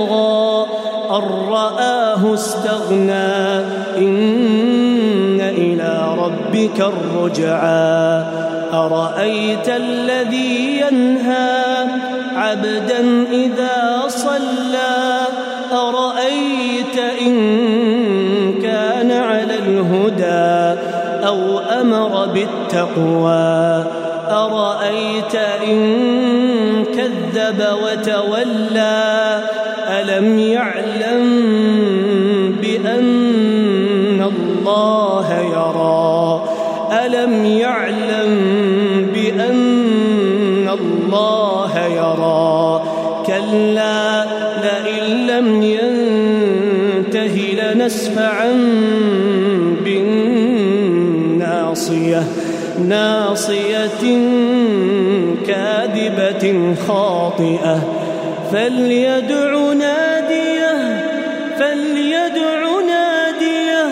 ليطغى أن رآه استغنى إن إلى ربك الرجعى. أرأيت الذي ينهى عبدا إذا صلى؟ أرأيت إن كان على الهدى أو أمر بالتقوى؟ أرأيت إن كذب وتولى ألم يعلم بأن الله يرى؟ ألم يعلم بأن الله يرى؟ كلا لئن لم ينته لنسفعا ناصية كاذبة خاطئة. فليدع ناديه فليدع ناديه.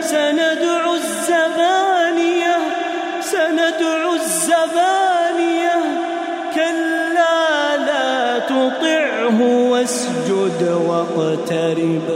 سندع الزبانية سندع الزبانية. كلا لا تطعه واسجد واقترب.